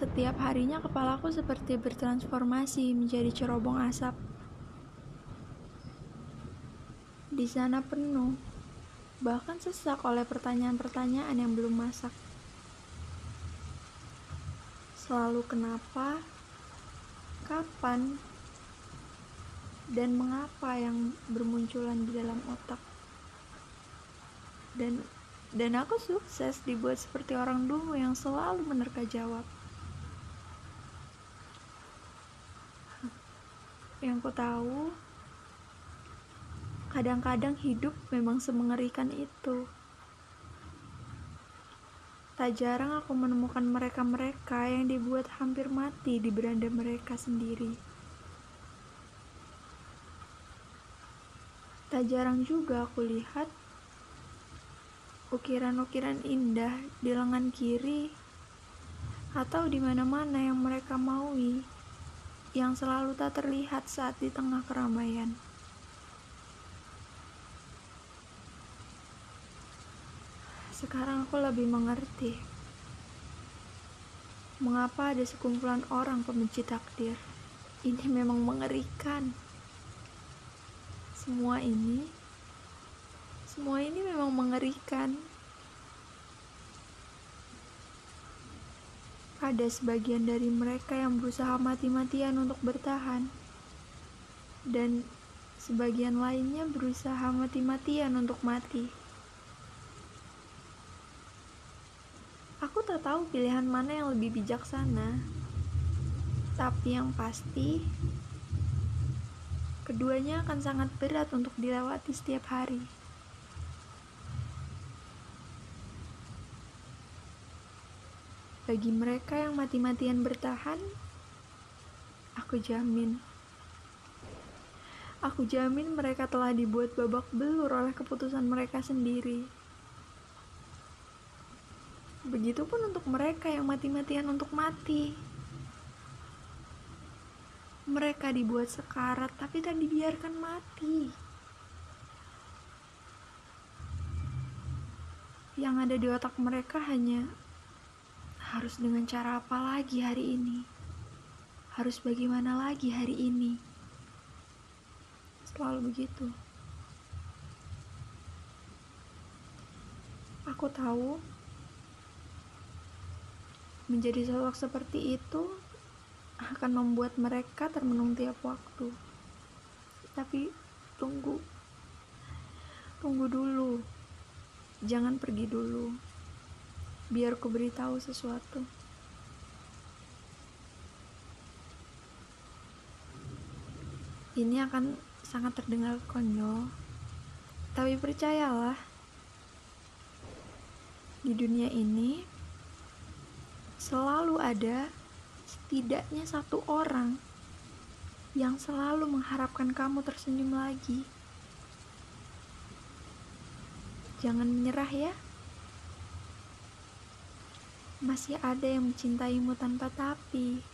Setiap harinya kepalaku seperti bertransformasi menjadi cerobong asap. Di sana penuh, bahkan sesak oleh pertanyaan-pertanyaan yang belum masak. Selalu kenapa, kapan, dan mengapa yang bermunculan di dalam otak. Dan dan aku sukses dibuat seperti orang dulu yang selalu menerka jawab. Yang ku tahu, kadang-kadang hidup memang semengerikan itu. Tak jarang aku menemukan mereka-mereka yang dibuat hampir mati di beranda mereka sendiri. Tak jarang juga aku lihat ukiran-ukiran indah di lengan kiri atau di mana-mana yang mereka maui yang selalu tak terlihat saat di tengah keramaian. Sekarang aku lebih mengerti mengapa ada sekumpulan orang pembenci takdir. Ini memang mengerikan. Semua ini, semua ini memang mengerikan. Ada sebagian dari mereka yang berusaha mati-matian untuk bertahan, dan sebagian lainnya berusaha mati-matian untuk mati. Aku tak tahu pilihan mana yang lebih bijaksana, tapi yang pasti keduanya akan sangat berat untuk dilewati setiap hari. Bagi mereka yang mati-matian bertahan, aku jamin. Aku jamin mereka telah dibuat babak belur oleh keputusan mereka sendiri. Begitupun untuk mereka yang mati-matian untuk mati. Mereka dibuat sekarat tapi tak dibiarkan mati. Yang ada di otak mereka hanya harus dengan cara apa lagi hari ini? Harus bagaimana lagi hari ini? Selalu begitu. Aku tahu menjadi sosok seperti itu akan membuat mereka termenung tiap waktu. Tapi tunggu. Tunggu dulu. Jangan pergi dulu biar ku beritahu sesuatu. Ini akan sangat terdengar konyol, tapi percayalah, di dunia ini selalu ada setidaknya satu orang yang selalu mengharapkan kamu tersenyum lagi. Jangan menyerah ya masih ada yang mencintaimu tanpa tapi.